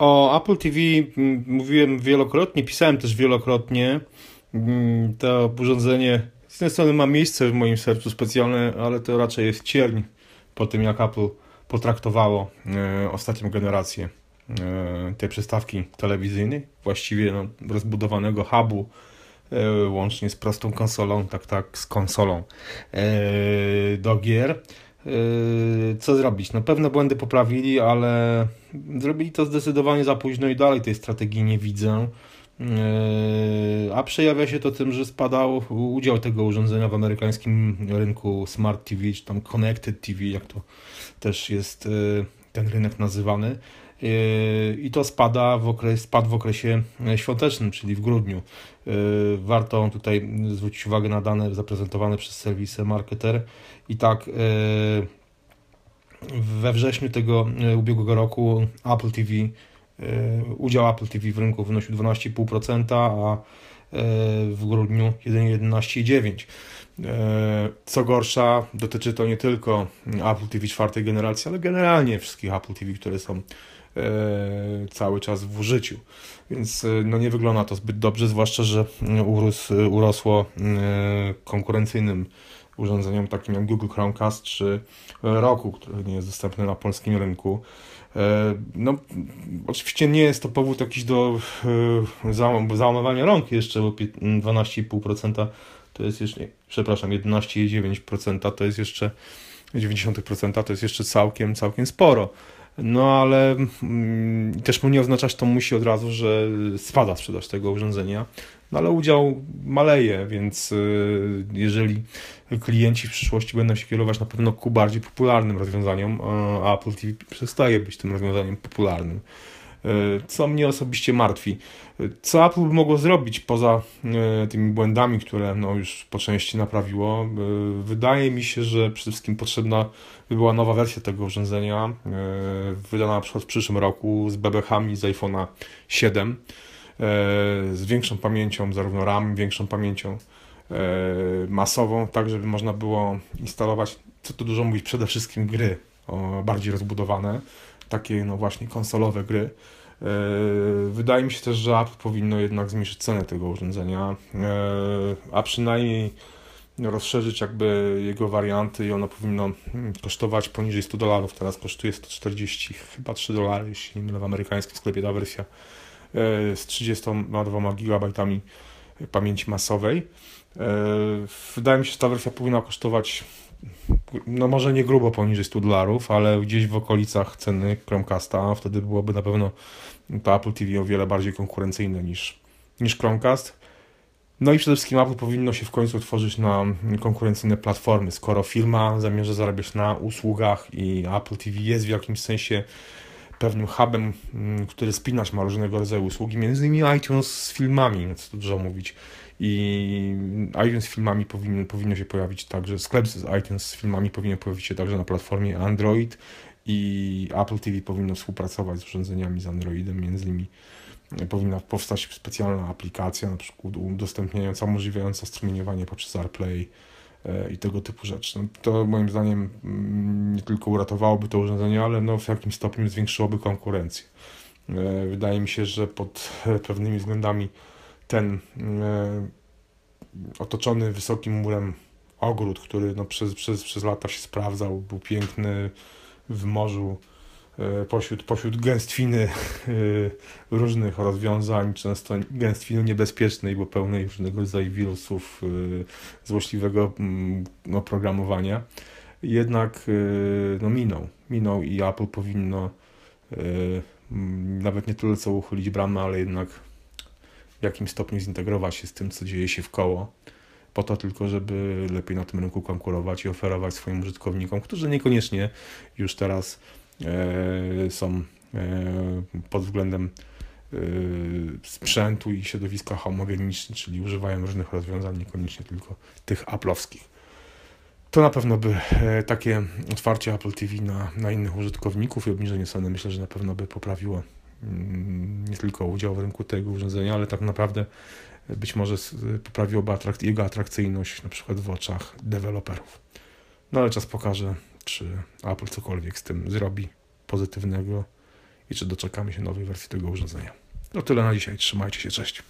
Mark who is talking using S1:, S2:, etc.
S1: O Apple TV mm, mówiłem wielokrotnie, pisałem też wielokrotnie. Mm, to urządzenie z jednej strony ma miejsce w moim sercu specjalne, ale to raczej jest cierń po tym, jak Apple potraktowało e, ostatnią generację e, tej przystawki telewizyjnej, właściwie no, rozbudowanego hubu, e, łącznie z prostą konsolą, tak tak, z konsolą do gier. E, co zrobić? No pewne błędy poprawili, ale zrobili to zdecydowanie za późno i dalej tej strategii nie widzę. E, a przejawia się to tym, że spadał udział tego urządzenia w amerykańskim rynku Smart TV, czy tam Connected TV, jak to też jest e, ten rynek nazywany. I to spada w okres, spadł w okresie świątecznym, czyli w grudniu. Warto tutaj zwrócić uwagę na dane zaprezentowane przez serwis Marketer. I tak we wrześniu tego e, ubiegłego roku Apple TV, e, udział Apple TV w rynku wynosił 12,5%, a e, w grudniu jedynie 11,9%. Co gorsza, dotyczy to nie tylko Apple TV czwartej generacji, ale generalnie wszystkich Apple TV, które są cały czas w użyciu. Więc no nie wygląda to zbyt dobrze, zwłaszcza, że urósł, urosło konkurencyjnym urządzeniom takim jak Google Chromecast czy Roku, który nie jest dostępny na polskim rynku. E, no, oczywiście nie jest to powód jakiś do e, załamywania rąk jeszcze, bo 12,5% to jest jeszcze, przepraszam, 11,9% to jest jeszcze 90% to jest jeszcze całkiem, całkiem sporo. No ale mm, też nie oznaczać to musi od razu, że spada sprzedaż tego urządzenia. No ale udział maleje, więc y, jeżeli klienci w przyszłości będą się kierować na pewno ku bardziej popularnym rozwiązaniom, a Apple TV przestaje być tym rozwiązaniem popularnym. Y, co mnie osobiście martwi. Co Apple mogło zrobić poza y, tymi błędami, które no już po części naprawiło? Wydaje mi się, że przede wszystkim potrzebna by była nowa wersja tego urządzenia, wydana na przykład w przyszłym roku z bebechami z iPhone'a 7 E, z większą pamięcią, zarówno RAM, większą pamięcią e, masową, tak żeby można było instalować, co tu dużo mówić, przede wszystkim gry bardziej rozbudowane, takie no właśnie konsolowe gry. E, wydaje mi się też, że Apple powinno jednak zmniejszyć cenę tego urządzenia, a przynajmniej rozszerzyć jakby jego warianty i ono powinno hmm, kosztować poniżej 100 dolarów. Teraz kosztuje 140, chyba 3 dolary, jeśli nie mylę, w amerykańskim sklepie ta wersja E, z 32 GB pamięci masowej. E, wydaje mi się, że ta wersja powinna kosztować no może nie grubo poniżej 100 dolarów, ale gdzieś w okolicach ceny Chromecasta, wtedy byłoby na pewno to Apple TV o wiele bardziej konkurencyjne niż, niż Chromecast. No i przede wszystkim Apple powinno się w końcu otworzyć na konkurencyjne platformy. Skoro firma zamierza zarabiać na usługach i Apple TV jest w jakimś sensie pewnym hubem, mm, który spinać ma różnego rodzaju usługi, między innymi iTunes z filmami, co tu dużo mówić. I iTunes z filmami powinien, powinno się pojawić także, sklep z iTunes z filmami powinien pojawić się także na platformie Android i Apple TV powinno współpracować z urządzeniami z Androidem, między innymi powinna powstać specjalna aplikacja, na przykład udostępniająca, umożliwiająca strumieniowanie poprzez AirPlay, E, i tego typu rzeczy. No, to moim zdaniem mm, nie tylko uratowałoby to urządzenie, ale no w jakimś stopniu zwiększyłoby konkurencję. E, wydaje mi się, że pod pewnymi względami ten e, otoczony wysokim murem ogród, który no przez, przez, przez lata się sprawdzał, był piękny w morzu, E, pośród, pośród gęstwiny e, różnych rozwiązań, często gęstwiny niebezpiecznej, bo pełnej różnego rodzaju wirusów, e, złośliwego mm, oprogramowania. Jednak no, minął. Minął i Apple powinno nawet nie tyle co uchylić bramę, ale jednak w jakimś stopniu zintegrować się z tym, co dzieje się w koło, po to tylko, żeby lepiej na tym rynku konkurować i oferować swoim użytkownikom, którzy niekoniecznie już teraz E, są e, pod względem e, sprzętu i środowiska homogeniczne, czyli używają różnych rozwiązań, niekoniecznie tylko tych Apple'owskich. To na pewno by takie otwarcie Apple TV na, na innych użytkowników i obniżenie ceny myślę, że na pewno by poprawiło mm, nie tylko udział w rynku tego urządzenia, ale tak naprawdę być może poprawiłoby jego atrakcyjność na przykład w oczach deweloperów. No ale czas pokaże, czy Apple cokolwiek z tym zrobi pozytywnego i czy doczekamy się nowej wersji tego urządzenia. No tyle na dzisiaj. Trzymajcie się, cześć.